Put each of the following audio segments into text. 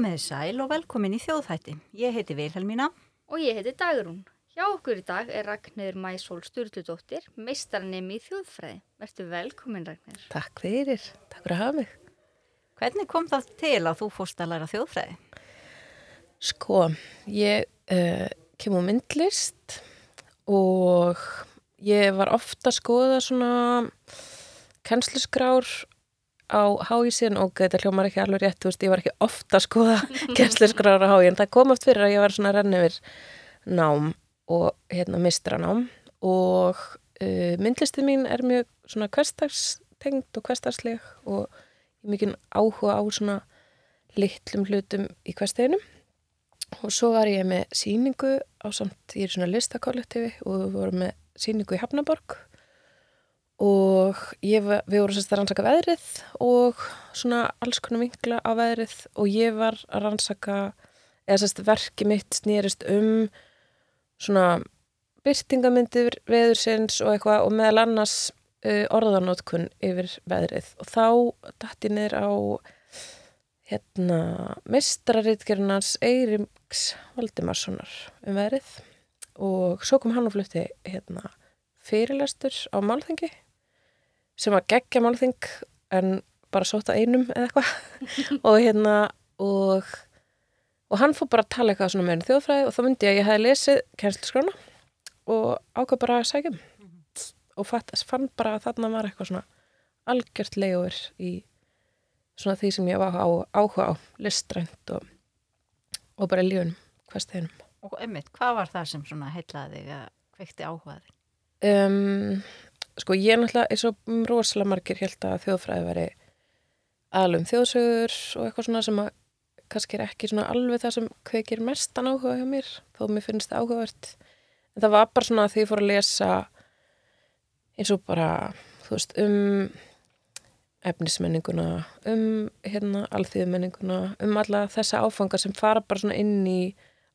Komiði sæl og velkomin í þjóðþætti. Ég heiti Vilhelmína. Og ég heiti Dagrún. Hjá okkur í dag er Ragnir Mæsól Sturldudóttir, meistarnemi í þjóðfræði. Vertu velkomin Ragnir. Takk fyrir, takk fyrir að hafa mig. Hvernig kom það til að þú fórst að læra þjóðfræði? Sko, ég uh, kem á myndlist og ég var ofta að skoða svona kennslusgrár á háísin og þetta hljómar ekki alveg rétt, þú veist, ég var ekki ofta að skoða kennslusgrár á háísin. Það kom oft fyrir að ég var svona renn yfir nám og hérna mistranám og uh, myndlistið mín er mjög svona hverstagstengt og hverstagsleg og mikið áhuga á svona litlum hlutum í hversteginum og svo var ég með síningu á samt, ég er svona listakollektivi og við vorum með síningu í Hafnaborg og ég, við vorum sérst að rannsaka veðrið og svona alls konar vinkla á veðrið. Og ég var að rannsaka eða sérst verki mitt snýrist um svona byrtingamindir veðursins og eitthvað og meðal annars uh, orðanótkun yfir veðrið. Og þá dætt ég niður á hérna mestrarriðgerunars Eiriks Valdimarssonar um veðrið. Og svo kom hann og flutti hérna fyrirlestur á málþengi sem var geggja málþing en bara sóta einum eða eitthvað og hérna og, og hann fór bara að tala eitthvað svona með henni þjóðfræði og þá myndi ég að ég hefði lesið kennslisgrána og ákvað bara að sækjum mm -hmm. og fatt, fann bara að þarna var eitthvað svona algjört leiður í svona því sem ég var á, áhuga á listrænt og, og bara lífunum hversteginum. Og emmitt, hvað var það sem svona heitlaði þig að kveikti áhugaði? Um, sko ég náttúrulega eins og rosalega margir held að þjóðfræði veri aðlum þjóðsögur og eitthvað svona sem að kannski er ekki svona alveg það sem kveikir mestan áhuga hjá mér þó mér finnst það áhugavert. En það var bara svona að því ég fór að lesa eins og bara þú veist um efnismenninguna um hérna alþýðumenninguna um alla þessa áfangar sem fara bara svona inn í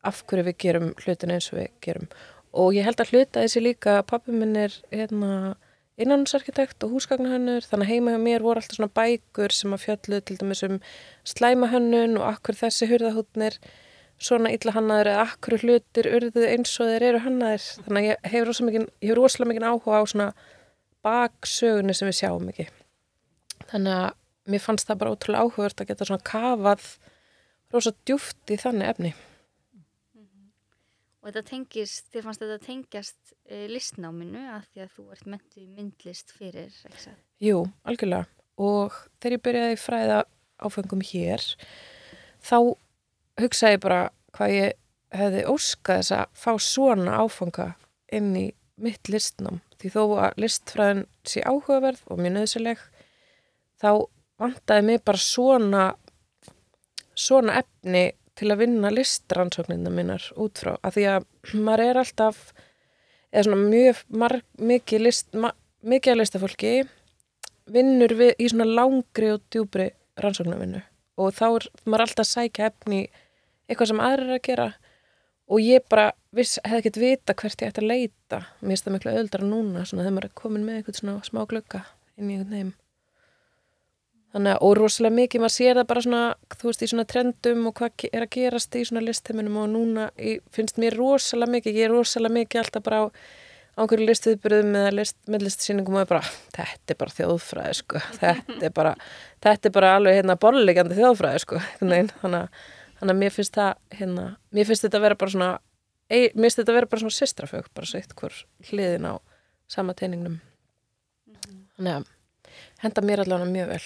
af hverju við gerum hlutin eins og við gerum. Og ég held að hluta þessi líka pappi minn er hérna innanúsarkitekt og húsgagnahönnur þannig heima hjá mér voru alltaf svona bækur sem að fjallu til dæmis um slæmahönnun og akkur þessi hurðahútnir svona illa hannaður eða akkur hlutir urðu eins og þeir eru hannaður þannig að ég hefur rosalega mikið áhuga á svona baksögunni sem við sjáum ekki. Þannig að mér fannst það bara ótrúlega áhugavert að geta svona kafað rosa djúft í þannig efni Og þetta tengist, þér fannst þetta tengjast e, listnáminu að því að þú ert mentu í myndlist fyrir, það? Jú, algjörlega. Og þegar ég byrjaði fræða áfengum hér, þá hugsaði ég bara hvað ég hefði óskað þess að fá svona áfanga inn í mitt listnám. Því þó að listfræðin sé áhugaverð og mjög nöðsileg, þá vantaði mig bara svona, svona efni til að vinna listrannsóknina minnar út frá að því að maður er alltaf eða svona mjög marg, mikið, list, ma, mikið listafólki vinnur við í svona langri og djúbri rannsóknarvinnu. Og þá er maður alltaf að sækja efni eitthvað sem aðrir er að gera. Og ég bara viss, hefði ekkert vita hvert ég ætti að leita. Mér finnst það miklu öðuldara núna svona þegar maður er komin með eitthvað svona smá glögga inn í einhvern veginn Þannig að, og rosalega mikið, maður sér það bara svona, þú veist, í svona trendum og hvað er að gerast í svona listheiminum og núna ég, finnst mér rosalega mikið, ég er rosalega mikið alltaf bara á ánkverju listuðbyrðum eða list, myndlistsýningum og ég bara, þetta er bara þjóðfræði, sko, þetta er bara, þetta er bara alveg hérna borlegjandi þjóðfræði, sko, þannig að, þannig að mér finnst það, hérna, mér finnst þetta að vera bara svona, ei, mér finnst þetta að vera bara svona sistrafög, bara svo eitt hver hliðin á sama teiningnum, þannig að henda mér allavega mjög vel.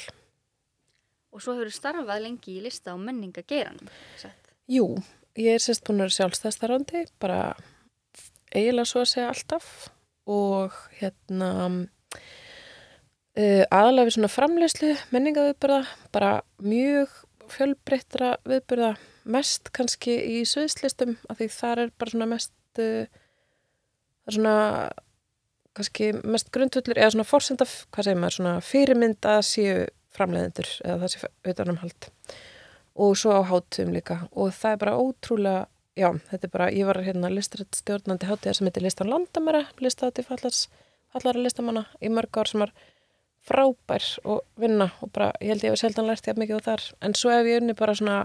Og svo hefur þú starfað lengi í lista og menningageranum, sett? Jú, ég er sérst búin að vera sjálfstæðstarfandi, bara eiginlega svo að segja alltaf og hérna uh, aðalega við svona framleyslu menningaviðbyrða, bara mjög fjölbreyttra viðbyrða, mest kannski í söðslistum, af því þar er bara svona mest, uh, svona kannski mest grundvöldur, eða svona fórsenda, hvað segir maður, svona fyrirmynd að séu framleiðendur eða sé utanumhald. Og svo á hátum líka. Og það er bara ótrúlega já, þetta er bara, ég var hérna listrætt stjórnandi hátíðar sem heitir listan landamæra listahátti fallara listamanna í mörg ár sem var frábær og vinna og bara, ég held ég hef seldan lært ég mikið á þar, en svo hef ég unni bara svona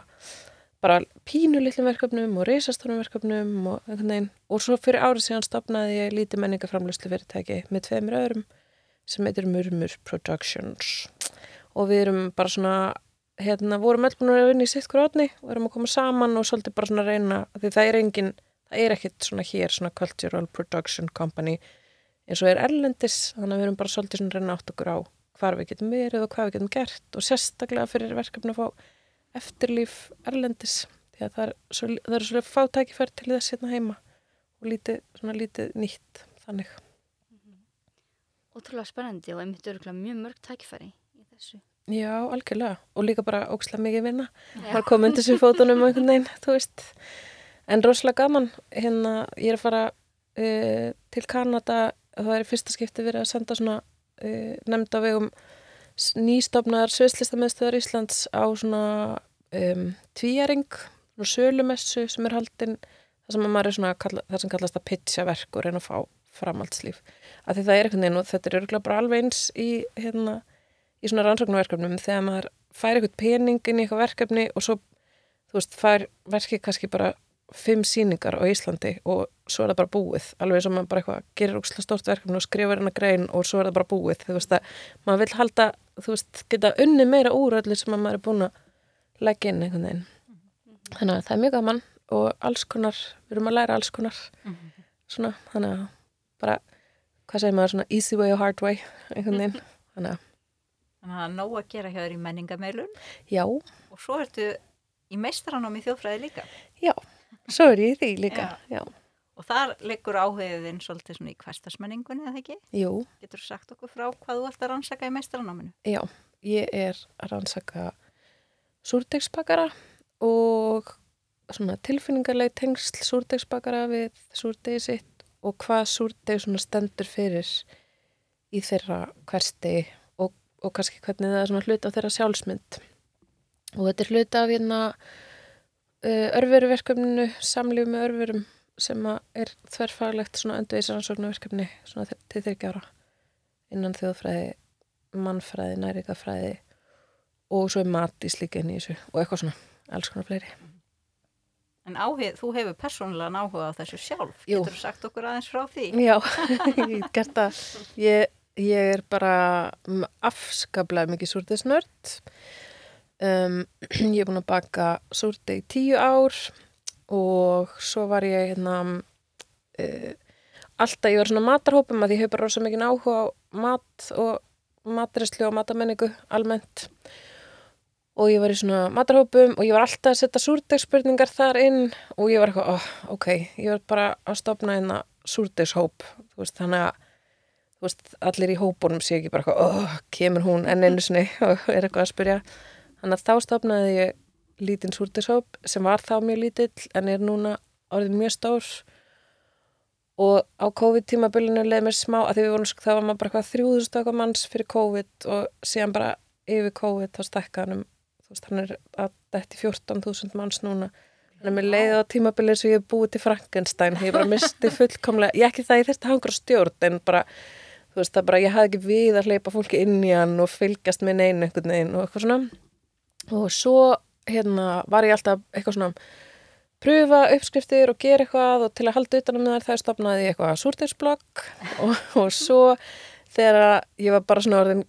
bara pínu litlum verkefnum og reisastónum verkefnum og einhvern veginn. Og svo fyrir árið síðan stopnaði ég lítið menningaframlöslu fyrirtæki með tveimur öðrum sem heitir Murmur Productions og við erum bara svona hérna, vorum öll búin að vinna í sitt grótni og erum að koma saman og svolítið bara svona reyna því það er engin, það er ekkit svona hér svona cultural production company eins og er erlendis. Þannig að við erum bara svolítið svona reyna átt okkur á hvar við getum verið og hvað við getum gert. Og sérstaklega fyrir verkefni að fá eftirlíf erlendis því að það er, svo, það er svolítið fátækifæri til þess hérna heima og lítið, svona lítið nýtt þannig. Ótrúlega spennandi og einmitt örgulega mjög mörg tækifæri þessu. Já, algjörlega. Og líka bara ókslega mikið vinna. Var komið undir sér fótunum og einhvern veginn, þú veist. En rosalega gaman. Hérna, ég er að fara uh, til Kanada. Það er fyrsta skipti verið að senda svona uh, nefnd á vegum nýstofnar Sviðslistamöðstöðar Íslands á svona um, tvíjaring, svona sölumessu sem er haldin það sem að maður er svona, kalla, það sem kallast að pitcha verk og reyna að fá framhaldslíf. Af því það er einhvern veginn og þetta er örgulega bara alveg eins í hérna í svona rannsóknarverkefnum þegar maður fær eitthvað pening inn í eitthvað verkefni og svo, þú veist, fær verkið kannski bara fimm síningar á Íslandi og svo er það bara búið. Alveg eins og maður bara eitthvað gerir ókslega stórt verkefni og skrifar hennar grein og svo er það bara búið. Þú veist að maður vil halda þú veist, geta unni meira úr öllu sem að maður er búin að leggja inn einhvern veginn. Þannig að það er mjög gaman og alls konar, við erum að læra alls konar svona, þannig að bara, hvað segir maður, svona easy way og hard way einhvern veginn, þannig að Þannig að það er nóg að gera hjá þér í menningameilun já, og svo ertu í meistaranám í þjóðfræði líka. Já, svo er ég í því líka. Já. Og þar liggur áhugiðin svolítið svona í hverstasmenningunni, eða ekki? Jú, Getur þú sagt okkur frá hvað þú ert að rannsaka í meistaranáminu? já, ég er að rannsaka súrdegsbakara og svona tilfinningarleg tengsl súrdegsbakara við súrdegi sitt og hvað súrdeg svona stendur fyrir í þeirra hversti og, kannski hvernig það er svona hluti af þeirra sjálfsmynd. Og þetta er hluti af hérna uh, örveruverkefninu, samlíf með örverum sem að er þverfaglegt svona öndveisaransóknarverkefni svona til- til þryggja ára innan þjóðfræði, mannfræði, næringafræði og svo er inn í þessu og eitthvað svona, alls konar fleiri. En áhugið, þú hefur persónulega áhuga á þessu sjálf. Jú. Getur þú sagt okkur aðeins frá því? Já, ég gert það. Ég, ég er bara afskaplega mikið súrdeisnörd. Um, ég er búin að baka súrdeig tíu ár og svo var ég hérna uh, alltaf, ég var svona matarhópum að ég hef bara rosa mikið áhuga á mat og matreslu og matamenningu almennt og ég var í svona matarhópum og ég var alltaf að setja súrdegspurningar þar inn og ég var eitthvað, oh, ok, ég var bara að stopna hérna súrdegshóp, þú veist, þannig að veist, allir í hópunum sé ekki bara oh, kemur hún enn einu sinni? Og er eitthvað að spyrja. Þannig að þá stopnaði ég lítinn súrdegshóp sem var þá mjög lítill en er núna orðið mjög stór. Og á COVID-tímabilinu leið mér smá að því við vorum, það var maður bara eitthvað 3000 eitthvað manns fyrir COVID og síðan bara yfir COVID þá stekka hann um, þú veist, hann er að detti 14.000 manns núna. Þannig að mér leiði á tímabilið sem ég hef búið til Frankenstein, ég bara misti fullkomlega, ég ekki það ég þurfti að hangra stjórn en bara, þú veist, það bara ég hafði ekki við að hleypa fólki inn í hann og fylgjast með neinu einhvern veginn og eitthvað svona. Og svo, hérna, var ég alltaf eitthvað svona pröfa uppskriftir og gera eitthvað og til að halda utan um þær stopnaði ég eitthvað súrdegsblokk. Og, og svo þegar ég var bara svona orðin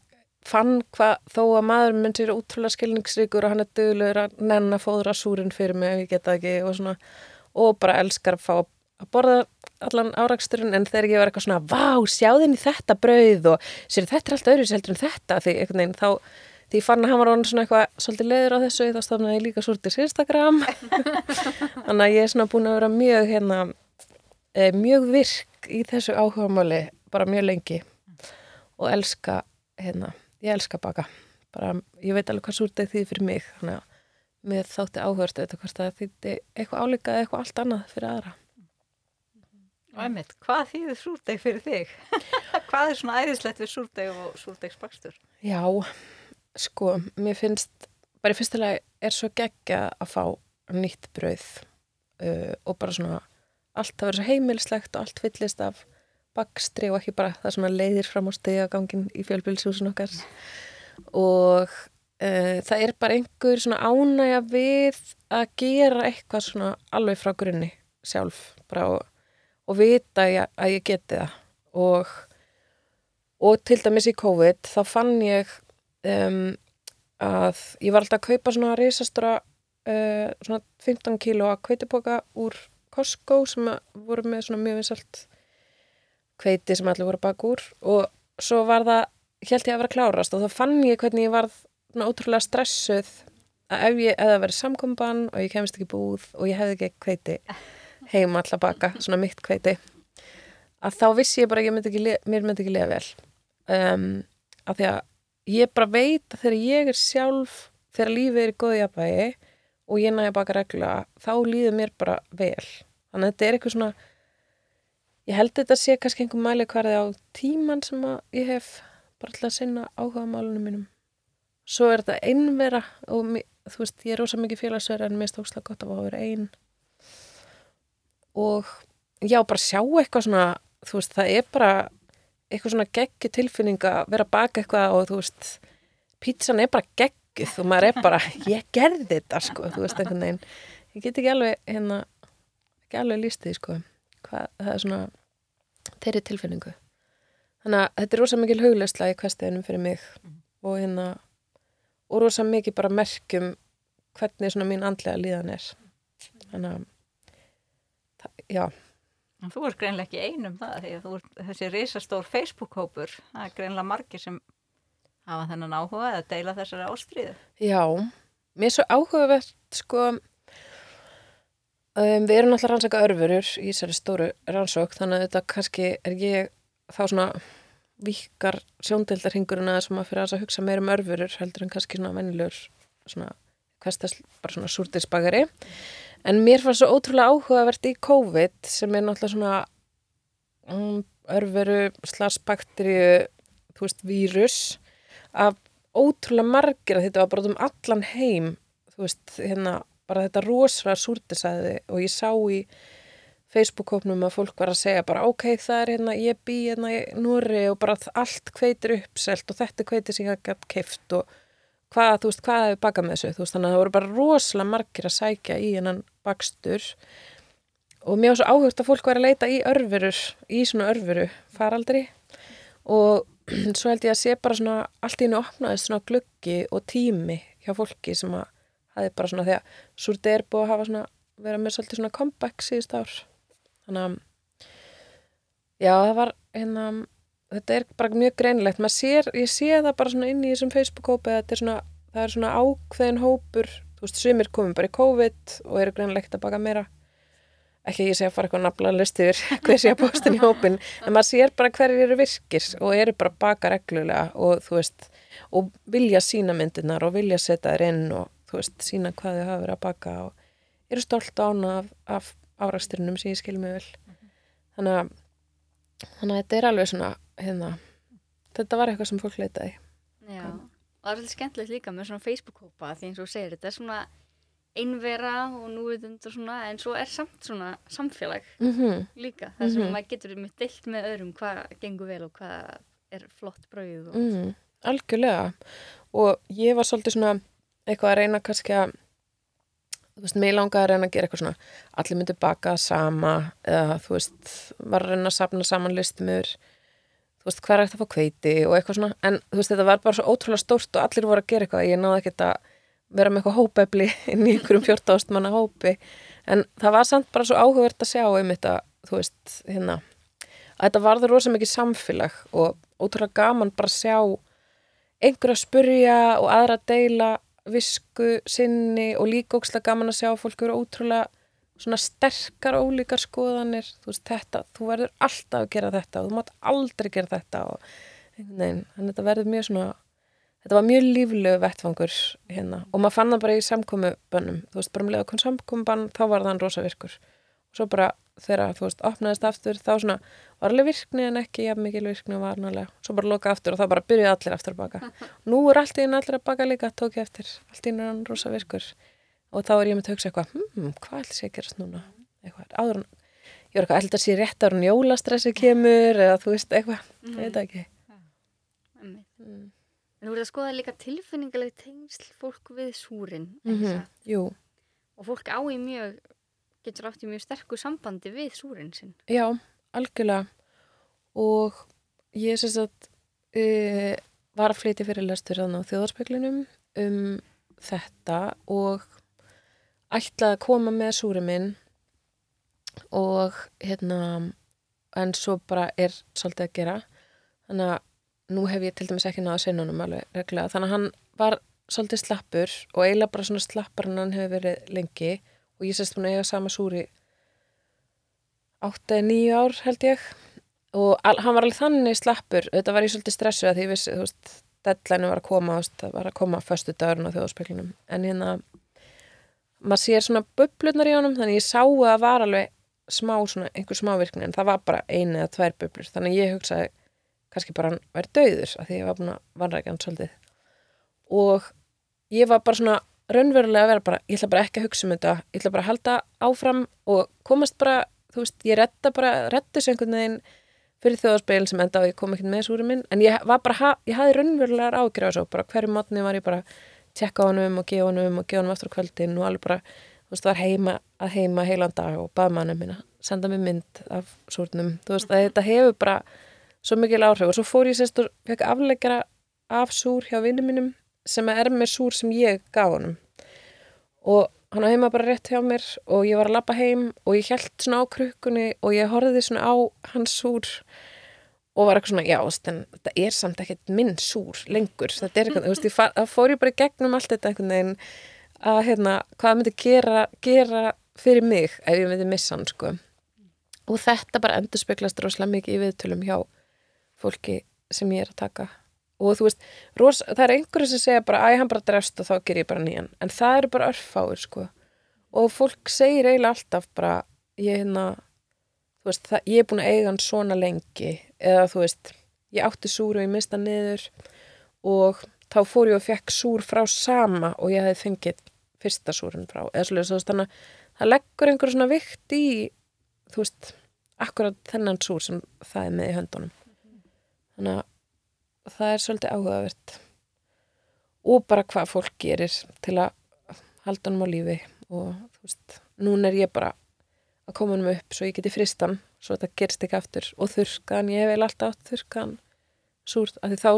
fann hvað þó að maður minn sér útrúlega skilningsríkur og hann er duglegur að nenn að fóðra súrin fyrir mig ef ég geta ekki og svona og bara elskar að fá að borða allan áraksturinn en þegar ég var eitthvað svona vá, sjáðin í þetta brauð og sér þetta er allt öðru heldur en þetta því einhvern veginn þá því ég fann að hann var svona eitthvað svolítið leiður á þessu þá stofnaði ég líka súrtis Instagram. Þannig að ég er svona búin að vera mjög hérna, e, mjög virk í þessu áhugamáli bara mjög lengi og elska hérna, ég elska að baka. Bara, ég veit alveg hvað súrtið því fyrir mig þannig að mér þátti áhörst auðvitað hvort það þýtti eitthvað álíka eða eitthvað allt annað fyrir aðra Einmitt, hvað þýðir súrdeg fyrir þig? hvað er svona æðislegt við súrdeg og súrdegsbakstur? Já, sko, mér finnst bara í fyrstilega er svo geggja að fá nýtt brauð uh, og bara svona allt að vera svo heimilislegt og allt fyllist af bakstri og ekki bara það svona leiðir fram á stegagangin í fjölbylshúsin okkar og uh, það er bara einhver svona ánægja við að gera eitthvað svona alveg frá grunni sjálf bara og, og vita ég, að ég geti það. Og, og til dæmis í COVID þá fann ég um, að ég var alltaf að kaupa svona reisastora uh, svona 15 kíló að kveitipoka úr Costco sem að voru með svona mjög vinsalt kveiti sem allir voru bak úr. Og svo var það, held ég að vera að klárast og þá fann ég hvernig ég varð svona ótrúlega stressuð að ef ég eða verið samkomban og ég kemist ekki búð og ég hefði ekki kveiti heima alltaf baka, svona mitt kveiti að þá vissi ég bara að ég myndi ekki, mér myndi ekki lifa vel. Um, að því að ég bara veit að þegar ég er sjálf þegar lífið er í góði jafnvægi og ég næja baka regla þá líður mér bara vel. Þannig að þetta er eitthvað svona ég held þetta sé kannski einhver mæli hverði á tíman sem að ég hef bara til að sinna áhuga málunum mínum. Svo er þetta einvera og þú veist, ég er rosa mikið félagsverð en mér stókslega gott að vera ein og já, bara sjá eitthvað svona þú veist, það er bara eitthvað svona geggi tilfinning að vera baka eitthvað og þú veist, pítsan er bara geggið og maður er bara, ég gerði þetta sko, þú veist, einhvern veginn. Ég get ekki alveg, hérna ekki alveg líst því, sko hvað, það er svona þeirri tilfinningu. Þannig að þetta er rosa mikil hugleysla í hversteginum fyrir mig og hérna og rosa mikið bara merkjum hvernig svona mín andlega líðan er. Þannig að já, En þú ert greinlega ekki einum það því að þú ert þessi risastór Facebook-hópur, það er greinlega margir sem hafa þennan áhuga eða deila þessari ástríðu. Já, mér er svo áhugavert sko um, við erum alltaf rannsaka örfurur í þessari stóru rannsók þannig að þetta kannski er ég þá svona vikar sjóndeldarhingurinn að sem að fyrir að hugsa meir um örfurur heldur en kannski svona vennilegur svona, hverstas, bara svona súrtisbagari en mér fannst svo ótrúlega áhugavert í COVID sem er náttúrulega svona um, örfuru slags bakteríu þú veist, vírus að ótrúlega margir að þetta var bara um allan heim þú veist, hérna, bara þetta rosalega súrtisæði og ég sá í Facebook-hópnum að fólk var að segja bara ok, það er hérna, ég bý hérna í Núri og bara allt kveitir uppselt og þetta kveitir sem ég hef keift og hvað, þú veist, hvað hefur bakað með þessu? Þú veist, þannig að það voru bara rosalega margir að sækja í hennan bakstur. Og mér var svo áhugt að fólk væri að leita í örfurur, í svona örfuru faraldri. Og svo held ég að sé bara svona allt í hennu opnaðist svona gluggi og tími hjá fólki sem að hafi bara svona því að Súrdi er búið að hafa svona vera með svolítið svona comeback síðust ár. Þannig að já það var hérna þetta er bara mjög greinilegt. Sér, ég sé það bara svona inn í þessum Facebook-hópi er það er svona ákveðin hópur, veist, sumir komum bara í COVID og eru greinilegt að baka meira. Ekki að ég sé að fara eitthvað nafla list yfir hver sé að postin í hópin en maður sér bara hverjir eru virkir og eru bara að baka reglulega og þú veist og vilja sína myndirnar og vilja setja þær inn og þú veist, sína hvað þau hafa verið að baka og eru stolt ána af, af árasturinum sem ég skil mig vel. Þannig að þannig að þetta er alveg svona hérna, þetta var eitthvað sem fólk leitaði Já, og það er svolítið skemmtilegt líka með svona Facebook-hópa því eins og segir, þetta er svona einvera og núvitund og svona en svo er samt svona samfélag mm -hmm. líka, þar sem Mhm. maður getur með deilt með öðrum hvað gengur vel og hvað er flott brauð og mm, algjörlega og ég var svolítið svona eitthvað að reyna kannski að þú veist, mig langaði að reyna að gera eitthvað svona allir myndi baka sama eða þú veist, var að reyna að safna saman listumur þú veist, hvað er eftir að fá kveiti og eitthvað svona. En þú veist, þetta var bara svo ótrúlega stórt og allir voru að gera eitthvað, ég náði ekkert að vera með eitthvað hópefli inn í einhverjum 14 manna hópi. En það var samt bara svo áhugavert að sjá um þetta, þú veist, hérna að þetta varður rosa mikið samfélag og ótrúlega gaman bara að sjá einhver að spurja og aðra að deila visku sinni og líka ókslega gaman að sjá fólk eru ótrúlega svona sterkar ólíkar skoðanir. Þú veist þetta, þú verður alltaf að gera þetta og þú mátt aldrei gera þetta og einhvern veginn, þannig að þetta verður mjög svona þetta var mjög líflegu vettfangur hérna og maður fann það bara í samkomubönnum. Þú veist, bara um leiða kom samkomubann þá var þann rosa virkur og svo bara þegar þú veist, opnaðist aftur þá svona var alveg virkni en ekki jafn mikil virkni og varnalega, svo bara loka aftur og þá bara byrjuði allir aftur að baka. Nú er allt í að ég er og þá er ég með að hugsa eitthvað, hm, hvað ætli sé að gerast núna? Eitthvað, áður en ég er eitthvað, ætli þetta sé rétt áður en jólastressi kemur eða þú veist, eitthvað, ég veit það ekki. Mm. En þú verður að skoða líka tilfinningaleg tengsl fólk við súrin. mm mm Jú, Og fólk á í mjög, getur átt í mjög sterku sambandi við súrin sinn. já, algjörlega. Og ég sem sagt uh, var að flytja fyrir lestur á þjóðarspeklinum um þetta og ætlaði að koma með súri minn og hérna en svo bara er svolítið að gera. Þannig að nú hef ég til dæmis ekki náða honum alveg reglulega. Þannig að hann var svolítið slappur og eiginlega bara svona slappar en hann hefur verið lengi. Og ég sérst búin að eiga sama súri 8-9 ár held ég. Og hann var alveg þannig slappur. Þetta var ég svolítið stressuð að því ég vissi þú veist, deadline var að koma það var að koma föstu dagurinn á þjóðspeklinum en hérna maður sér svona bublurnar í honum þannig ég sá að það var alveg smá svona, einhver smá virkni en það var bara einu eða tvær bublur. Þannig ég hugsaði kannski bara hann væri döður af því ég var búin að vanrækja hann svolítið. Og ég var bara svona raunverulega að vera bara, ég ætla bara ekki að hugsa um þetta ég ætla bara að halda áfram og komast bara, þú veist, ég retta bara retta þessu einhvern veginn fyrir þjóðarspegil sem enda á ég kom ekkert með súri minn. En ég var bara, ég hafði raunverulega ágjur tjekka á honum og gefa honum og gefa honum aftur á kvöldin og alveg bara, þú veist, var heima að heima heilan dag og bað mannum minna senda mér mynd af súrnum. Þú veist, að þetta hefur bara svo mikil áhrif. Og svo fór ég sérst og fekk afleggjara af súr hjá vinnum mínum sem er með súr sem ég gaf honum. Og hann á heima bara rétt hjá mér og ég var að labba heim og ég held svona á krukkunni og ég horfði svona á hans súr og var eitthvað svona, já, þetta er samt ekkert minn súr lengur, þetta er eitthvað, þú veist, það fór ég bara í gegnum allt þetta einhvern veginn að, hérna, hvað myndi gera, gera fyrir mig ef ég myndi missa hann, sko. Og þetta bara endur speglast rosalega mikið í viðtölum hjá fólki sem ég er að taka. Og þú veist, ros, það er einhverju sem segja bara, æ, hann bara drefst og þá ger ég bara nýjan. En það eru bara örfáir, sko. Og fólk segir eiginlega alltaf bara, ég hérna þú veist, það, ég er búin að eiga hann svona lengi eða þú veist, ég átti súr og ég mista niður og þá fór ég og fekk súr frá sama og ég hefði fengið fyrsta súrun frá, eða svolítið, þú veist, þannig að það leggur einhver svona vikt í þú veist, akkurat þennan súr sem það er með í höndunum. Þannig að það er svolítið áhugavert. Og bara hvað fólk gerir til að halda hann á lífi og þú veist, núna er ég bara að koma hann upp svo ég geti fristan svo þetta gerst ekki aftur og þurrkan, ég hef vel alltaf átt þurrkan súrt, af því þá,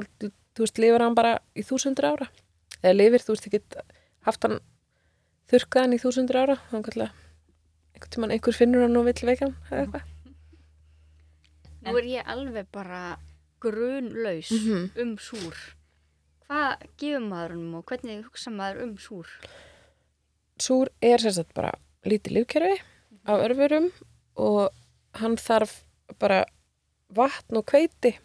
þú veist, lifir hann bara í þúsundur ára eða lifir, þú veist, ég get haft hann þurrkaðan í þúsundur ára þannig að einhvern tímann einhver finnur hann og vill veika hann eða eitthvað Nú er ég alveg bara grunlaus Mhm. um súr. Hvað gefur maður honum og hvernig hugsa maður um súr? súr er sagt bara lítið lífkerfi af örfurum og hann þarf bara vatn og hveiti.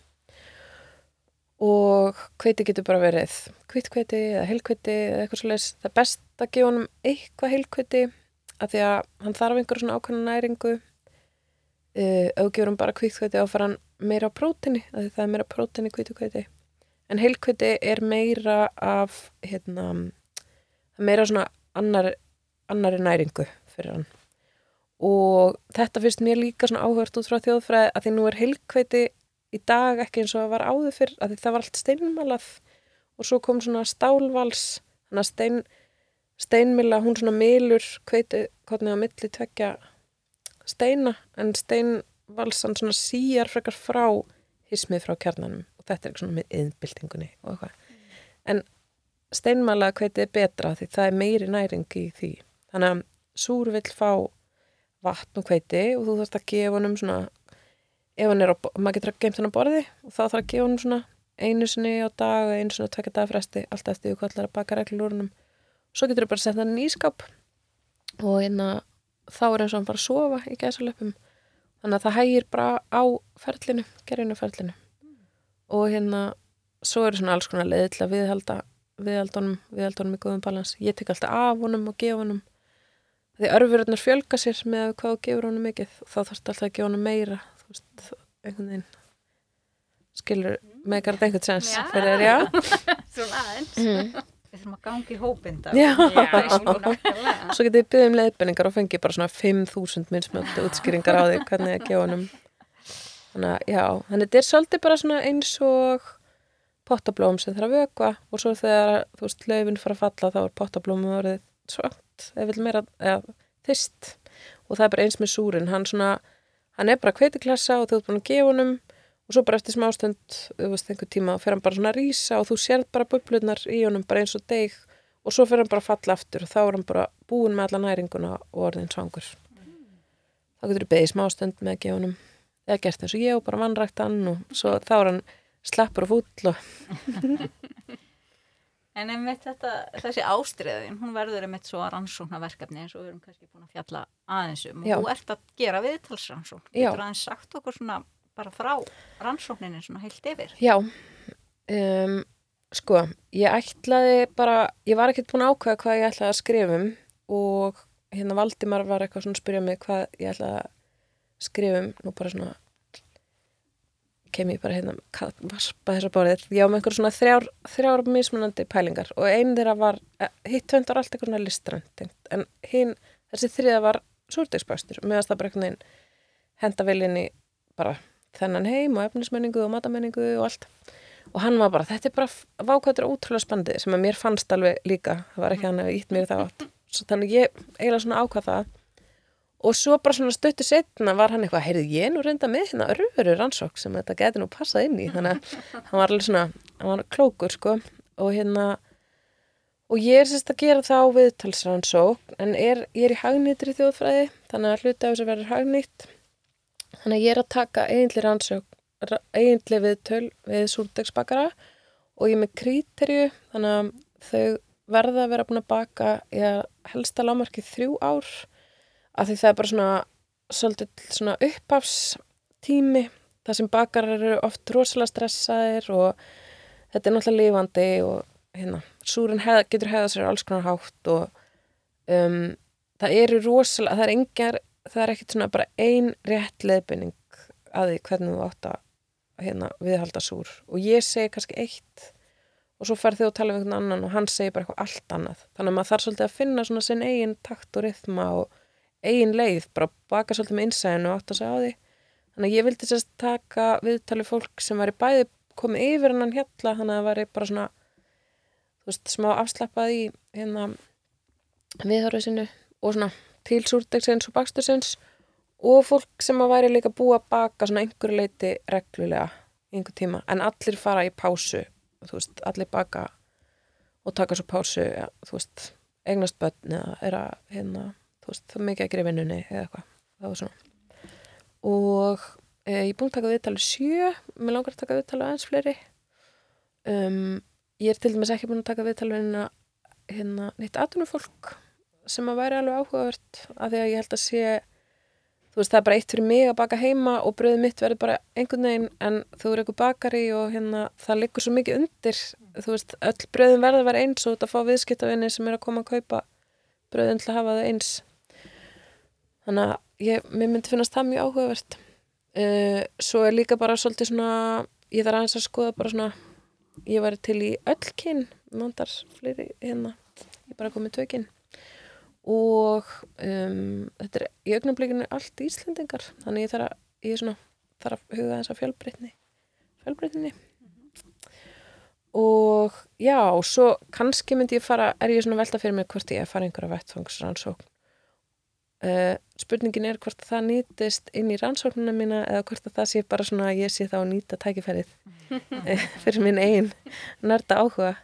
Og hveiti getur bara verið hvítkveiti eða heilkveiti eða eitthvað svoleiðis. Það er best að gefa honum eitthvað heilkveiti af því að hann þarf einhver svona ákveðna næringu. Gefur hann bara hvítkveiti þá fara hann meira á prótini af því það er meira prótini í hvítukveiti en heilkveiti er meira af hérna, meira svona annar, annari næringu fyrir hann og þetta finnst mér líka svona áhört út frá þjóðfræði að því nú er heilkveiti í dag ekki eins og það var áður fyrr að það var allt steinmalað. Og svo kom svona stálvals þannig að stein, steinmila hún svona milur kveiti hvernig á milli tvekja steina en steinvalsan svona síjar frekar frá hismið frá kjarnanum. Og þetta er ekki svona með yðnbyltingunni og eitthvað. En steinmala hveiti er betra því það er meiri næring í því. Þannig að súr vill fá vatn og hveiti og þú þarfst að gefa honum svona ef hann er á, maður getur að geimt hann á borði og þá þarf að gefa honum svona einu sinni á dag og einu sinni á tvekja dag fresti alltaf eftir því hvað ætlar að baka reglur úr honum. Svo getur þú bara að setja hann í ískáp og hérna þá er eins og hann bara að sofa í gæsalöpum þannig að það hægir bara á ferlinu, gerðinu ferlinu. Og hérna svo eru svona alls konar að viðhalda viðhaldunum, viðhaldunum í góðum balans. Ég tek alltaf af honum og gefa honum því örfurarnar fjölga sér með hvað þú gefur honum mikið þá þarfst alltaf að gefa honum meira þú veist, einhvern veginn skilur meikar þetta einhvern sens Já. fyrir þér, já Svona aðeins. mm. Við þurfum að gangi hópinda. Já. Já, svo getið þið byggðið um leiðbenningar og fengið bara svona 5.000 minnsmjöldu útskýringar á því hvernig að gefa honum þannig að já, þannig þetta er svolítið bara svona eins og pottablóm sem þarf að vökva og svo þegar, þú veist, laufin fara að falla þá er pottablómið orðið svart eða vil meira, eða þyst og það er bara eins með súrin, hann svona hann er bara kveitiklassa og þú ert búin að gefa honum og svo bara eftir smástund einhver tíma, fer hann bara svona að rísa og þú sér bara bublurnar í honum bara eins og deg og svo fer hann bara að falla aftur og þá er hann bara búin með alla næringuna og orðin svangur. Þá getur þú beðið smástund með að gefa honum eða gert eins og ég og bara vannrækt hann og svo þá er hann slappur og fúll og En einmitt þetta, þessi ástriðin, hún verður einmitt svo að rannsóknarverkefni eins og við erum kannski búin að fjalla aðeins um og þú ert að gera viðtalsrannsókn. Já. Getur aðeins sagt okkur svona bara frá rannsókninni svona heilt yfir. Já, um, sko, ég ætlaði bara, ég var ekkert búin að ákveða hvað ég ætlaði að skrifa um og hérna Valdimar var eitthvað svona að spyrja mig hvað ég ætlaði að skrifa um, nú bara svona kem ég bara hérna vaspa þessa bórið, ég á með einhver svona þrjár, þrjár mismunandi pælingar og einn þeirra var, eh, hitt tvönd var allt eitthvað svona listrænt en hinn, þessi þriða var súrdegsbæstur, meðast það bara einhvern veginn henda vel inn í bara þennan heim og efnismenningu og matamenningu og allt. Og hann var bara, þetta er bara vákvæður ótrúlega spandið sem að mér fannst alveg líka. Það var ekki hann að ítt mér það átt svo þannig ég eiginlega svona ákvað það og svo bara svona stöttu setna var hann eitthvað, heyrðu ég nú reynda með hérna örfuru rannsók sem þetta geti nú passað inn í. Þannig að hann var alveg svona hann var klókur sko. Og hérna og ég er sérst að gera þá viðtalsrannsók en er, ég er í hagnýttri þjóðfræði þannig að hluti af þessu verður hagnýtt. Þannig að ég er að taka eiginlega rannsók eiginlega viðtöl við súrdegsbakara og ég er með kríterju þannig að þau verða að vera búin að baka ég helsta lámarki þrjú ár af því það er bara svona svolítið svona upphafstími þar sem bakarar eru oft rosalega stressaðir og þetta er náttúrulega lifandi og hérna, súrin hef, getur hefða sér alls konar hátt og um, það eru rosalega, það er engar það er ekkert svona bara ein rétt leiðbynning að því hvernig þú átt að hérna, viðhalda súr. Og ég segi kannski eitt og svo fer þið að tala um einhvern annan og hann segir bara eitthvað allt annað. Þannig að maður þarf svolítið að finna svona sinn eigin takt og rytma og eigin leið bara baka svolítið með innsæðinu og átt að segja á því. Þannig að ég vildi sérst taka viðtali fólk sem væri bæði komið yfir hennan hjalla þannig að það væri bara svona þú veist, smá afslappað í hérna viðhörðu sinu og svona til súrdegsins og bakstursins og fólk sem að væri líka búið að baka svona einhverju leiti reglulega í einhver tíma. En allir fara í pásu þú veist, allir baka og taka svo pásu ja, þú veist, eignast börn eða er að hérna, þú veist, mikið að gera vinnunni eða eitthvað, það var svona. Og e, ég er búin að taka viðtalið sjö, mér langar að taka viðtalið aðeins fleiri. Um, ég er til dæmis ekki búin að taka viðtalið hérna, neitt atvinnufólk sem að væri alveg áhugavert af því að ég held að sé þú veist, það er bara eitt fyrir mig að baka heima og bröðið mitt verður bara einhvern veginn en þú er eitthvað bakari og hérna það liggur svo mikið undir. Þú veist, öll bröðin verður að vera eins og þetta fá viðskiptavinni sem er að koma að kaupa bröðin til að hafa það eins þannig að ég, mér myndi finnast það mjög áhugavert. Uh, svo er líka bara svolítið svona ég þarf aðeins að skoða bara svona ég væri til í öll kyn mandar fleiri hérna. Ég bara komið tvö kyn. Og um, þetta er í augnablikinu allt Íslendingar þannig ég þarf að, ég er svona, þarf að huga þess að fjölbreytni fjölbreytni og já, svo kannski myndi ég fara, er ég svona velta fyrir mig hvort ég að fara einhverja vettfangsrannsókn uh, spurningin er hvort það nýtist inn í rannsóknuna mína eða hvort að það sé bara svona að ég sé þá að nýta tækifærið eh, fyrir minn eigin nörda áhuga.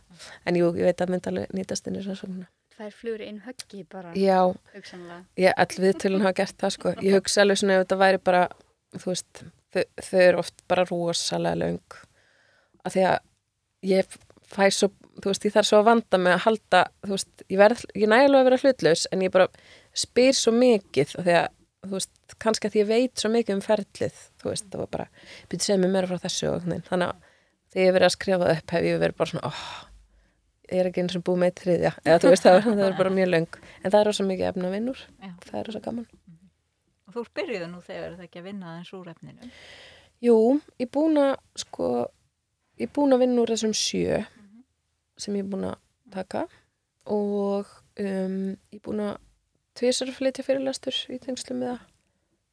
En jú, ég veit að myndi alveg nýtast inn í rannsóknuna Tvær flugur inn höggi bara, Já, ég all viðtölun hafa gert það sko. Ég hugsa alveg svona ef þetta væri bara, þú veist, þau, þau eru oft bara rosalega löng. Af því að ég fæ svo, þú veist, ég þarf svo að vanda með að halda, þú veist, ég, ég nægilega að vera hlutlaus en ég bara spyr svo mikið af því að, þú veist, kannski að því ég veit svo mikið um ferlið, þú veist, það var bara, byrja segja mér meira frá þessu og þannig. Þannig að þegar ég verið að skrifa upp hef ég verið bara svona, óh, ég er ekki eins og búið með þriðja. Eða þú veist það, er- það er bara mjög löng. En það er rosa mikið efna vinnur það er rosa gaman. Og þú byrjuðu nú þegar það ekki að vinna aðeins úr efninu. Jú, ég búin að sko, ég búin að vinna úr þessum sjö sem ég búin að taka. Og um, ég búin að tvisar flytja fyrirlastur í tengslum með það.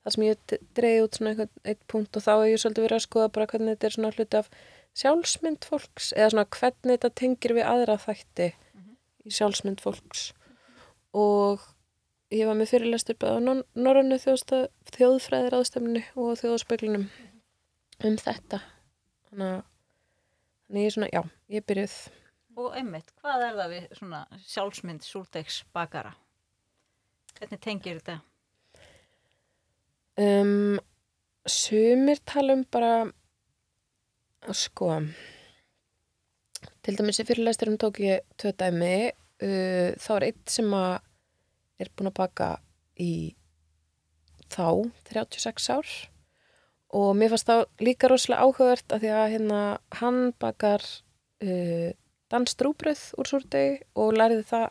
Það sem ég dreigi út svona einhvern eitt punkt og þá hef ég svolítið verið að skoða bara hvernig þetta er svona hluti af sjálfsmynd fólks eða svona hvernig þetta tengir við aðra þætti í sjálfsmynd fólks. Og ég var með fyrirlestur bæði á Norrannu þjóðfræðir aðstemnu og þjóðspöglunum um þetta. Þannig að ég er svona, já, ég er byrjuð. Og einmitt, hvað er það við svona sjálfsmynd súrdegs bakara? Hvernig tengir þetta? um, sumir tala um bara sko til dæmis í fyrirlesturum tók ég tvö dæmi uh, þá er eitt sem að er búin að baka í þá 36 ár og mér fannst það líka rosalega áhugavert að því að hérna hann bakar uh, danstrúbröð úr súrdegi og læriði það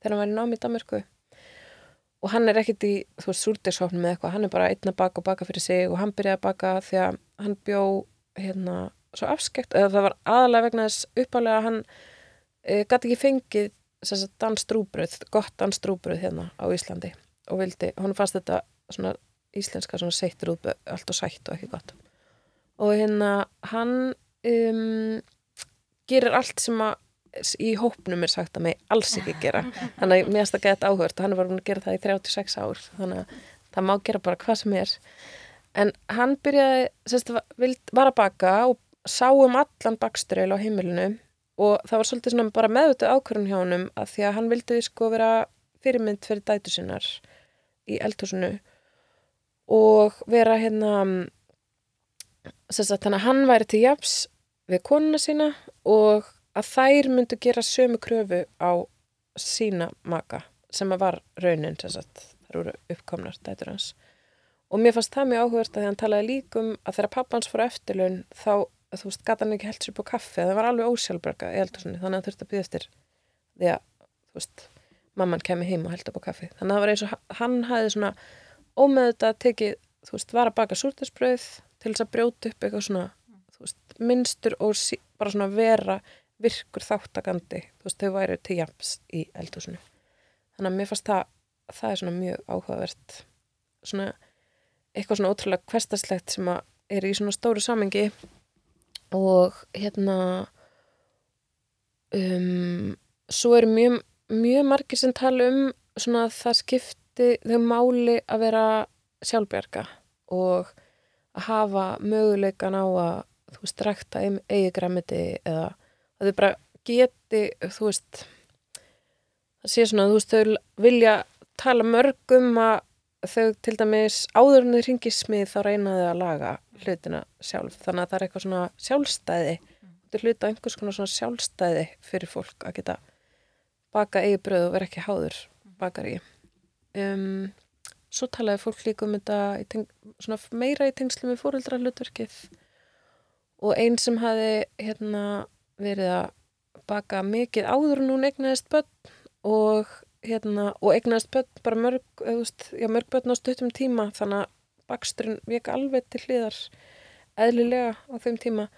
þegar hann var í námi í Danmarku og hann er ekkit í, þú veist, súrdegsofnum með eitthvað, hann er bara einn að baka og baka fyrir sig og hann byrjaði að baka því að hann bjó hérna svo afskekt, eða það var aðalega vegna þess uppálega að hann e, gæti ekki fengið þess að danstrúbröð, gott danstrúbröð hérna á Íslandi. Og vildi, hann fannst þetta svona íslenska svona seittur út, allt og sætt og ekki gott. Og hérna hann um, gerir allt sem að í hópnum er sagt að mig alls ekki gera. þannig að mér finnst það gett áhört og hann er bara búin að gera það í 36 ár. Þannig að það má gera bara hvað sem er. En hann byrjaði sérst, var að baka og sá um allan baksturil á heimilinu og það var svolítið svona bara meðvitað ákvörðun hjá honum að því að hann vildi sko vera fyrirmynd fyrir dætu sinnar í eldhúsinu og vera hérna sérst, þannig að hann væri til japs við konuna sína og að þær myndu gera sömu kröfu á sína maka sem að var raunin þess að þær voru uppkomnar dætur hans. Og mér fannst það mjög áhugast að því hann talaði líkum að þegar pappans fór eftirlaun þá, þú veist, gata hann ekki held sér på kaffi það var alveg eldursunni þannig að hann þurfti að byggja eftir því að, þú veist, mamman kemi heim og held upp á kaffi. Þannig að það var eins og hann hafði svona ómeðut að tekið, þú veist, var að baka súrtisbröð til þess að brjóta upp eitthvað svona, þú veist, virkur þáttakandi, þú veist, þau væri til jafns í eldhúsinu. Þannig að mér fannst það, það er svona mjög áhugavert, svona eitthvað svona ótrúlega kvestaslegt sem að er í svona stóru samengi og hérna um, svo eru mjög, mjög margir sem tala um svona að það skipti þau máli að vera sjálfbjörga og að hafa möguleikan á að þú veist, rækta eigi græmiti eða að þau bara geti, þú veist það sé svona, þú veist, þau vilja tala mörgum að þau til dæmis áður en þau ringi smið þá reynaðu að laga hlutina sjálf, þannig að það er eitthvað svona sjálfstæði, þetta er hluta einhvers konar svona sjálfstæði fyrir fólk að geta baka eigi bröð og vera ekki háður bakar í um, svo talaði fólk líka um þetta í teng, svona meira í tengslu með fóröldra hlutverkið og einn sem hafi hérna verið að baka mikið áður en hún egnaðist börn og, hérna, og egnaðist börn bara mörg, veist, já, mörg börn á stuttum tíma þannig að baksturinn veka alveg til hliðar eðlilega á þeim tíma.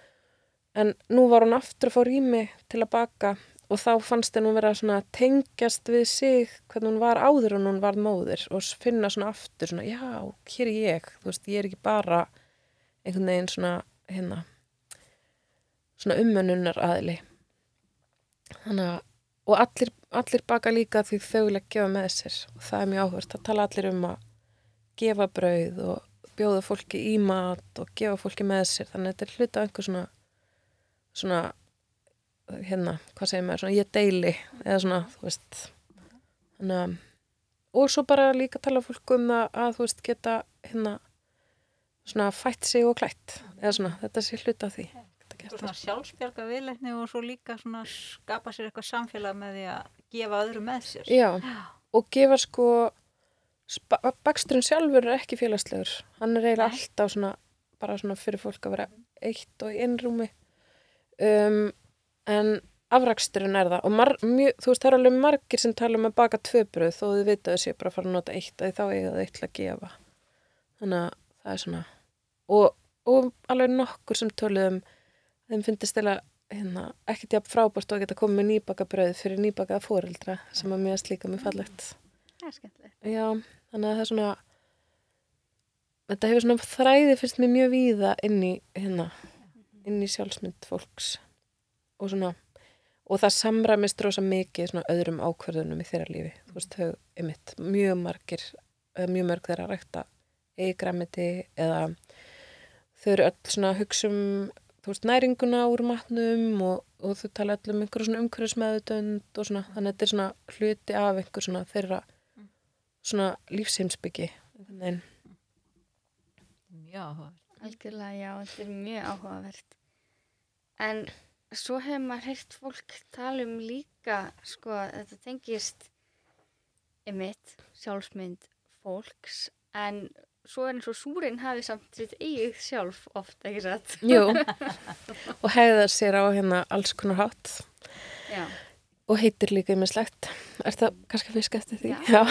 En nú var hún aftur að fá rými til að baka og þá fannst henn hún vera svona tengjast við sig hvernig hún var áður en hún var móður og finna svona aftur svona já, hér er ég, þú veist, ég er ekki bara einhvern veginn svona hérna svona umönnunar aðli þannig að og allir, allir baka líka því þau vilja gefa með sér. Og það er mjög áhverst að tala allir um að gefa brauð og bjóða fólki í mat og gefa fólki með sér. Þannig að þetta er hluta einhver svona svona hérna, hvað segir maður, svona ég deili eða svona, þú veist. Þannig að og svo bara líka tala fólk um það að þú veist geta hérna svona fætt sig og klætt. Eða svona, þetta sé hluta því Svona sjálfsbjörga viðleitni og svo líka svona skapa sér eitthvað samfélag með því að gefa öðru með sér. Já, og gefa sko, baksturinn sjálfur er ekki félagslegur. Hann er eiginlega alltaf svona, bara svona fyrir fólk að vera eitt og í innrúmi. Um, en afraksturinn er það. Og mar, mjö, þú veist, það er alveg margir sem tala um að baka tvö bröð þó þau vita þessi bara að fara að nota eitt að þá eiga það eitt að gefa. Þannig að það er svona, og, og alveg nokkur sem töluðum þeim finnst stila hérna, ekkert jafn frábært og geta komið með nýbakabröð fyrir nýbakaða fóreldra sem að mjög slíka mjög fallegt. Það er skemmtilegt. Já, þannig að það er svona þetta hefur svona þræði fyrst mér mjög víða inn í hérna inn í sjálfsmynd fólks. Og svona og það samræmist rosa mikið svona öðrum ákverðunum í þeirra lífi. Þú veist, þau, einmitt, mjög margir mjög mörg þeirra að rækta eigramiti eða þau eru öll svona að hugsa um veist, næringuna úr matnum og, og þau tala öll um einhverju svona umhverfismeðutönd og svona, þannig að þetta er svona hluti af einhver svona þeirra svona lífsheimsbyggi veginn. Já, áhugavert. Algjörlega, já, þetta er mjög áhugavert. En svo hefur maður heyrt fólk tala um líka, sko, þetta tengist ymitt, sjálfsmynd fólks, en svo er eins og súrin hafi samt sitt eigið sjálf oft, ekki satt? Jú, og hegðar sér á hérna alls konar hátt Já, og heitir líka ymmislegt. Er það kannski fisk eftir því? Já.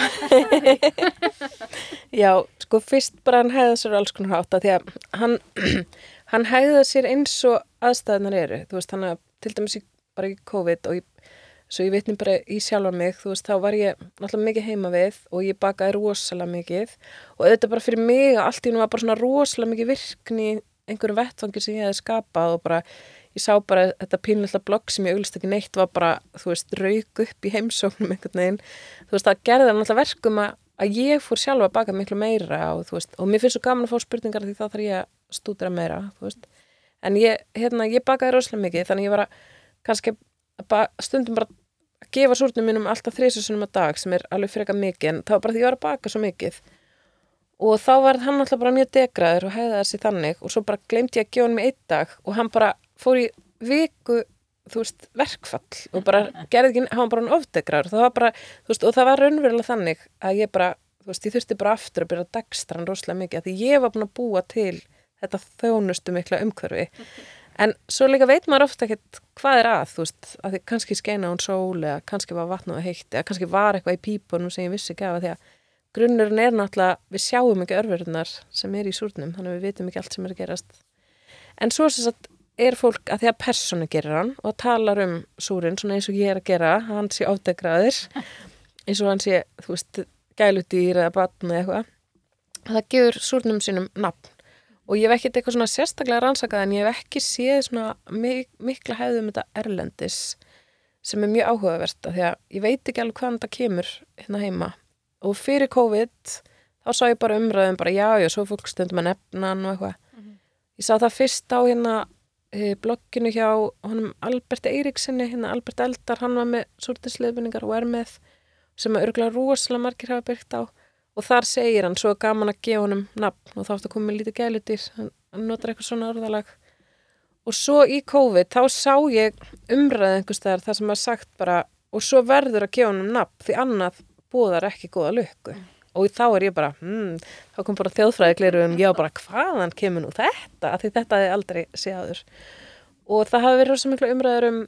Já, sko fyrst bara hann hegðar sér á alls konar hátt því að hann, hann hegðar sér eins og aðstæðunar eru. Þú veist, hann að til dæmis í, bara í COVID og ég, svo ég vitni bara í sjálfa mig, þú veist, þá var ég náttúrulega mikið heima við og ég bakaði rosalega mikið og auðvitað bara fyrir mig allt í nú var bara svona rosalega mikið virkni einhverjum vettfangi sem ég hefði skapað og bara ég sá bara þetta pínlilla blogg sem ég auglist ekki neitt var bara, þú veist, rauk upp í heimsóknum einhvern veginn. Þú veist, það gerði það náttúrulega verkum að, að ég fór sjálfa að baka miklu meira og þú veist, og mér finnst svo gaman að fá spurningar því þá þarf ég að stúdra meira, þú veist. En ég, hérna, ég bakaði rosalega mikið, þannig ég var að kannski að ba- stundum bara að gefa súrnum mínum alltaf þrísusunum á dag sem er alveg freka mikið, en það var bara því ég var að baka svo mikið. Og þá var hann alltaf bara mjög degraður og hefði þessi þannig og svo bara glemdi ég að gefa hann mig einn dag og hann bara fór í viku, þú veist, verkfall og bara gerði ekki, hann var bara ofdegraður það var bara, þú veist, og það var raunverulega þannig að ég bara, þú veist, ég þurfti bara aftur að byrja að dagstra hann rosalega mikið að því ég var búin að búa til þetta þjónustu mikla umhverfi en svo líka veit maður ofta ekkert hvað er að, þú veist, að því kannski skeina hún sól eða kannski var vatn og heitt eða kannski var eitthvað í pípunum sem ég vissi ekki af því að grunnurinn er náttúrulega, við sjáum ekki örverðunar sem er í súrnum, þannig að við vitum ekki allt sem er að gerast. En svo sem sagt er fólk að því að persónu gerir hann og talar um súrin, svona eins og ég er að gera, hann sé ofdegraðir, eins og hann sé, þú veist, gælutýr eða batn eða eitthvað. Það gefur súrnum sínum nafn og ég hef ekkert eitthvað svona sérstaklega rannsakað en ég hef ekki séð svona mik mikla hefðum þetta erlendis sem er mjög áhugavert af því að ég veit ekki alveg hvaðan þetta kemur hérna heima. Og fyrir COVID þá sá ég bara umræðum bara já, já, svo fólk stundum að nefna hann og eitthvað. Ég sá það fyrst á hérna e, blogginu hjá honum Albert Eiríksinni, hérna Albert Eldar, hann var með súrtinsleifningar og er með sem að örgulega rosalega margir hafa byrkt á og þar segir hann, svo gaman að gefa honum nafn og þá ertu að koma með lítið gælutýr, hann, notar eitthvað svona orðalag. Og svo í COVID þá sá ég umræðið einhvers staðar þar sem að sagt bara og svo verður að gefa honum nafn því annað búðar ekki góða lukku. Og þá er ég bara, hmm, þá kom bara þjóðfræðikleiru um, já bara hvaðan kemur nú þetta, því þetta hefði aldrei séður og það hafi verið rosa miklu umræður um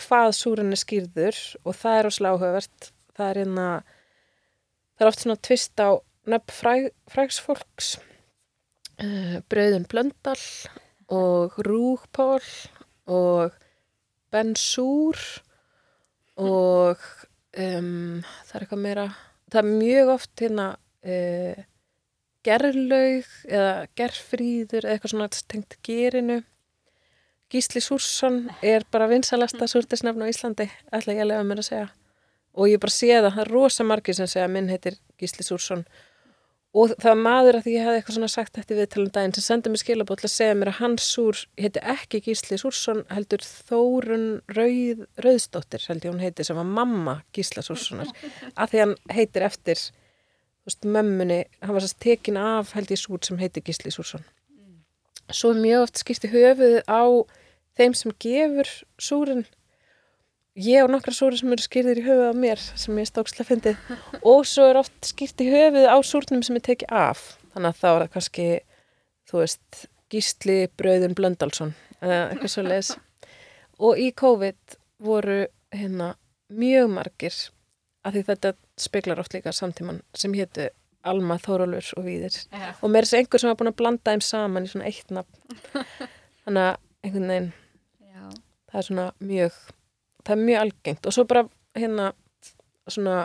hvað súrun er skýrður og það er rosalega áhugavert. Það er hérna það er oft svona tvist á nöfn fræg, frægsfólks. Uh, Brauðun Blöndal og Rúgpól og Ben Súr og um, það er eitthvað meira. Það er mjög oft hérna uh, gerlaug eða gerfríður eða eitthvað svona tengt gerinu. Gísli Súrsson er bara vinsalasta súrtisnafn á Íslandi ætla ég að lefa mér að segja og ég bara sé það, það er rosa margir sem segja að minn heitir Gísli Súrsson. Og það var maður að því ég hefði eitthvað svona sagt eftir viðtalum daginn sem sendið mér skilabóð til að segja mér að hans súr heiti ekki Gísli Súrsson heldur Þórun Rauð, Rauðsdóttir held ég hún heiti sem var mamma Gísla Súrssonar. Að því hann heitir eftir veist, mömmunni, hann var sérst tekin af held ég súr sem heiti Gísli Súrsson. Svo er mjög oft skipti höfuð á þeim sem gefur súrin ég og nokkra súri sem eru skýrðir í höfuð á mér sem ég stókslega fyndið. Og svo er oft skýrt í höfuð á súrnum sem er tekið af. Þannig að þá er það kannski þú veist, Gísli Brauðun Blöndalsson eða eitthvað svo leis og í COVID voru hérna mjög margir af því þetta speklar oft líka samtíman sem hétu Alma, Þórólfur og Víðir. Já. og mér er þess einhver sem var búin að blanda þeim saman í svona eitt nafn. Þannig að einhvern veginn Já, það er svona mjög það er mjög algengt. Og svo bara hérna svona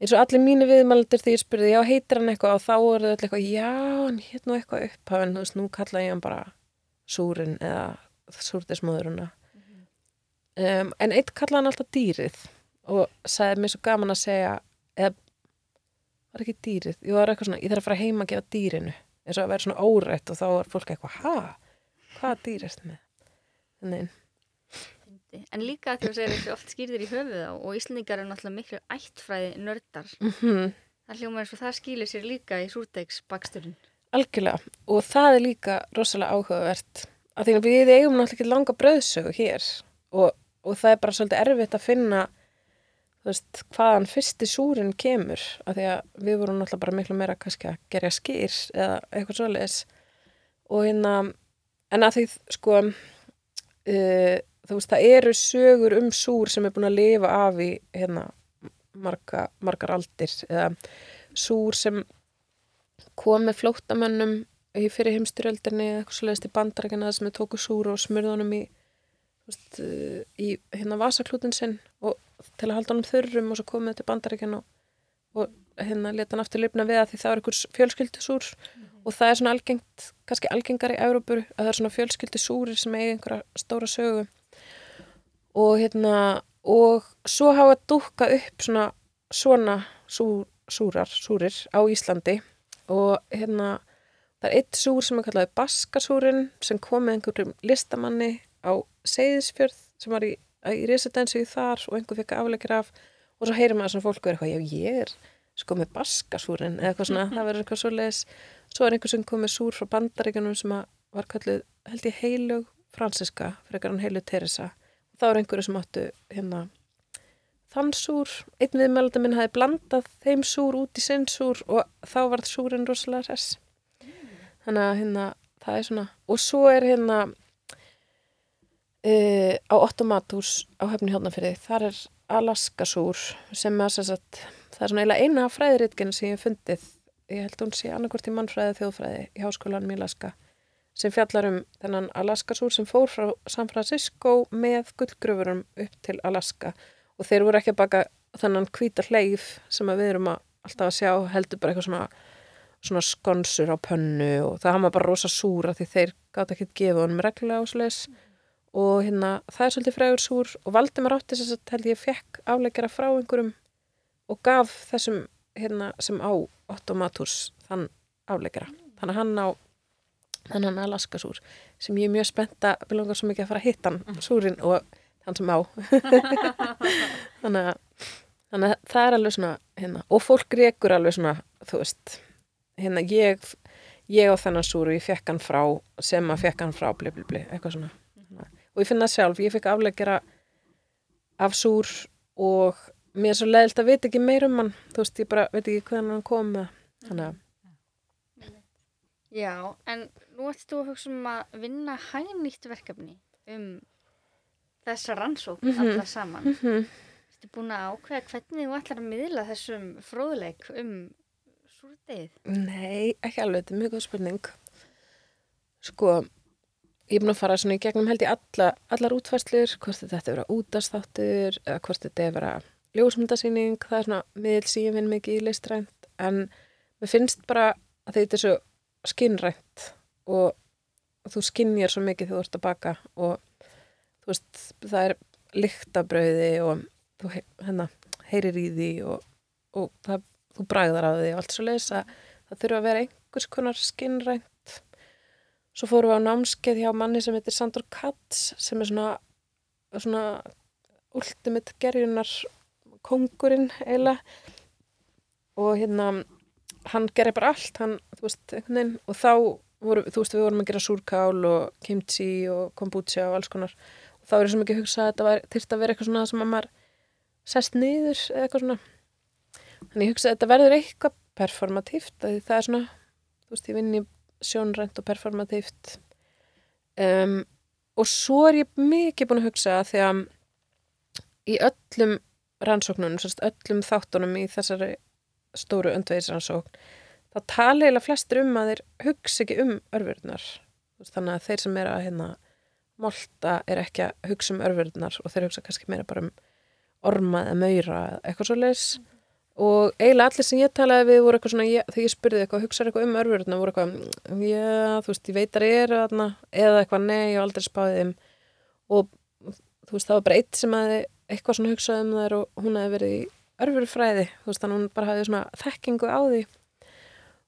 eins og allir mínu viðmældur því ég spurði já heitir hann eitthvað? Og þá er það eitthvað já hann hétt nú eitthvað upphafinn. Þú veist nú kalla ég hann bara súrin eða súrdismóðuruna um, en eitt kallaði hann alltaf dýrið og sagði mér svo gaman að segja eða var ekki dýrið, ég var eitthvað svona ég þarf að fara heima að gefa dýrinu. Eins og að vera svona órætt og þá var fólk eitthvað ha, hvað dýrist með Nei, En líka að þú segir þessu oft skýrðir í höfuð á og Íslandingar eru náttúrulega miklu ættfræði nördar. mm Það hljóma eins og það skýlir sér líka í súrdegsbaksturinn. algjörlega. Og það er líka rosalega áhugavert. Að því að við eigum náttúrulega ekki langa bröðsögu hér. Og, og það er bara svolítið erfitt að finna veist, hvaðan fyrsti súrin kemur. Af því að við vorum náttúrulega bara miklu meira kannski að gerja skýr eða eitthvað svoleiðis. Og hérna en að því sko uh, þú veist, það eru sögur um súr sem er búin að lifa af í hérna marga, margar aldir eða súr sem kom með flóttamönnum í fyrir heimstyrjöldinni eða eitthvað í bandarækina sem er tóku súr og smurðunum í, veist, uh, í hérna vasaklútin sinn og til að halda honum þurrum og svo komið til bandarækina og, og hérna leta hann aftur lifna við að því það er einhvers fjölskyldisúr og það er svona algengt, kannski algengar í Európu að það er svona fjölskyldisúrir sem eigi einhverja stóra sögu og hérna og svo hafa dúkka upp svona svona sú, súrar, súrir á Íslandi. Og hérna það er eitt súr sem er kallaði Baskasúrin sem kom með einhverjum listamanni á Seyðisfjörð sem var í, í residensi þar og einhver fekk afleikir af. Og svo heyrir maður svona fólk verið eitthvað, já ég er sko með Baskasúrin eða eitthvað svona, það verður eitthvað svo leis svo er einhver sem kom með súr frá bandaríkjunum sem var kallið, held ég heilug fransiska, frekar hann heilug Teresa. og þá er einhverju sem áttu hérna þann súr, einn viðmælda minn hafi blandað þeim súr út í sinn súr og þá varð súrin rosalega res þannig að hérna það er svona, og svo er hérna uh, á Ottomatús á höfni hjónafyrði, þar er Alaska súr sem er að það er svona eina af fræðiritkinu sem ég hef fundið. Ég held hún sé annarkvort í mannfræði þjóðfræði í háskólanum í Alaska sem fjallar um þennan Alaska súr sem fór frá San Francisco með gullgröfurum upp til Alaska. Og þeir voru ekki að baka þennan hvíta hleif sem við erum að alltaf að sjá heldur bara eitthvað svona svona skonsur á pönnu og það hafa bara rosa súra því þeir gátt ekki að gefa honum reglulega ásleis og hérna það er svolítið frægur súr og Valdimar átti þess að held ég fekk afleggera frá einhverjum og gaf þessum hérna sem á Ottomatús þann afleggera. Þannig að hann á þannig að Alaska súr sem ég er mjög spennt að við langar svo mikið að fara að hitta hann súrin og hann sem á. Þannig, að, þannig að það er alveg svona hérna, og fólk rekur alveg svona þú veist hérna ég, ég á þennan súru, ég fekk hann frá sem að fekk hann frá, bli bli bli eitthvað svona. Og ég finn það sjálf, ég fekk afleggera af súr og mér er svo leiðilt að veit ekki meir um hann þú veist, ég bara veit ekki hvernig hann kom þannig að Já, en nú ættu þú að hugsa um að vinna hægnýtt verkefni um þessa rannsók Mhm. alla saman. mm -hmm. Þú búin að ákveða hvernig þú ætlar að miðla þessum fróðleik um súrdegið? Nei, ekki alveg, þetta er mjög góð spurning. Sko, ég er búin að fara svona í gegnum held í alla, allar útfæslur, hvort þetta ætti að vera útastáttur, eða hvort þetta er að vera ljósmyndasýning, það er svona miðl vinn mikið í listrænt, en mér finnst bara að þetta er svo skinnrænt og þú skinnjar svo mikið þegar þú ert að baka og þú veist, það er lyktabrauði og þú hérna, heyrir í því og, og það þú bragðar á því og allt svo leis að það þurfa að vera einhvers konar skinnrænt svo fórum við á námskeið hjá manni sem heitir Sandor Katz sem er svona svona ultimate gerjunar kongurinn eiginlega. Og hérna hann gerir bara allt hann, veist, og þá voru, þú veist, við vorum að gera súrkál og kimchi og kombucha og alls konar og þá er svo mikið að hugsa að þetta þyrfti að vera eitthvað svona sem að maður sest niður eða eitthvað svona Þannig ég hugsa að þetta verður eitthvað performatíft, það er svona, þú veist, ég vinn í sjónrænt og performatíft. Um, og svo er ég mikið búin að hugsa að því að í öllum rannsóknunum, öllum þáttunum í þessari stóru öndvegisrannsókn, þá tala eiginlega flestir um að þeir hugsa ekki um örfurnar. Þannig að þeir sem er að hérna, molta er ekki að hugsa um örfurnar og þeir hugsa kannski meira bara um orma eða maura eða eitthvað svo leis og eiginlega allir sem ég talaði við voru eitthvað svona, ég, þegar ég spurði eitthvað, hugsaði eitthvað um örverðuna, voru eitthvað, "Mm, já, þú veist, ég veit að ég eru þarna, eða eitthvað, nei, hef aldrei spáðið þeim og þú veist, það var bara eitt sem eitthvað svona hugsað um þær og hún hefði verið í örverufræði, þú veist, þannig að hún bara hefði svona þekkingu á því.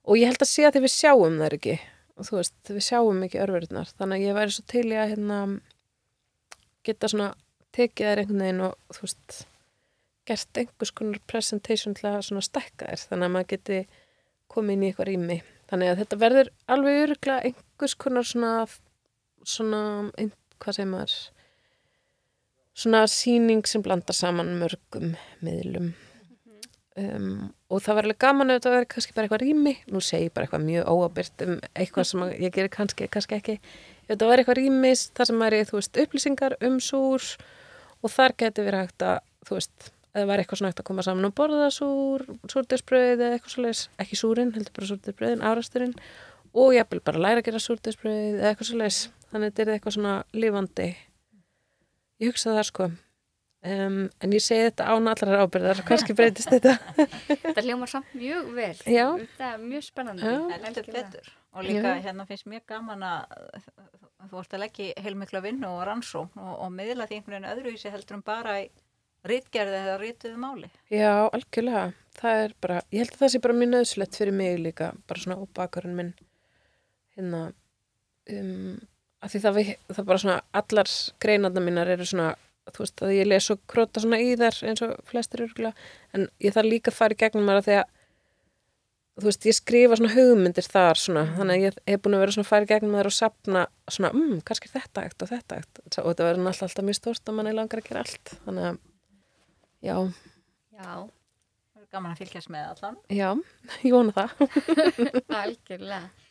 Og ég held að sé að því við sjáum þær ekki og þú veist, við sjáum ekki örverðunar þannig að ég væri svo til í að hérna, geta svona tekið þær einhvern veginn og þú veist gert einhvers konar presentation til að svona stækka þér þannig að maður geti komið inn í eitthvað rými. Þannig að þetta verður alveg öruglega einhvers konar svona svona, hvað segir maður svona síning sem blandar saman mörgum miðlum. Um, og það var alveg gaman ef þetta verður kannski bara eitthvað rými. Nú segi ég bara eitthvað mjög óabyrt um eitthvað sem ég gerir kannski, kannski ekki. Ef þetta verður eitthvað rýmis þar sem er veist upplýsingar um súr og þar getur verið hægt að þú veist eða var eitthvað svona hægt að koma saman og borða súr, súrdesbröð eða eitthvað svoleiðis, ekki súrin, heldur bara súrdesbröðin, árasturinn. Og ég vil bara læra að gera súrdesbröð eða eitthvað svoleiðis, þannig að þetta er eitthvað svona lifandi. Ég hugsa það sko, um, en ég segi þetta án allar ábyrðar, kannski breytist þetta. Þetta hljómar samt mjög vel. Já. Þetta er mjög spennandi. Já. og líka hérna finnst mér gaman að þú vorst að leggja heilmikla vinnu og rannsókn og, og miðla því einhvern veginn öðruvísi heldur um bara í rítgerði eða rítuðu máli Já, algjörlega, það er bara, ég held að það sé bara mjög nöðslegt fyrir mig líka, bara svona óbakurinn minn, hérna, um, að því það, það bara svona, allar greinarna mínar eru svona, þú veist, að ég les og króta svona í þær eins og flestir örgulega, en ég þarf líka að fara í gegnum þar að því að, þú veist, ég skrifa svona hugmyndir þar svona, þannig að ég hef búin að vera svona að fara í gegnum þar og sapna svona, mm, kannski er þetta ekt og þetta ekt, og þetta verður náttúrulega alltaf mjög stórt að manni langar að gera allt, þannig að, já, Já, það er gaman að fylgjast með allan. Já, ég vona það. algjörlega.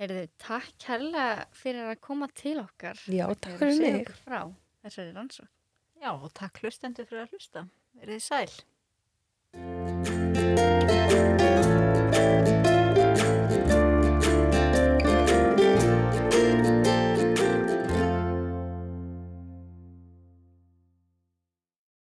Heyrðu, takk kærlega fyrir að koma til okkar. Já, takk fyrir mig. okkur Frá þessari rannsók. Já, og takk hlustendur fyrir að hlusta. Verið þið sæl.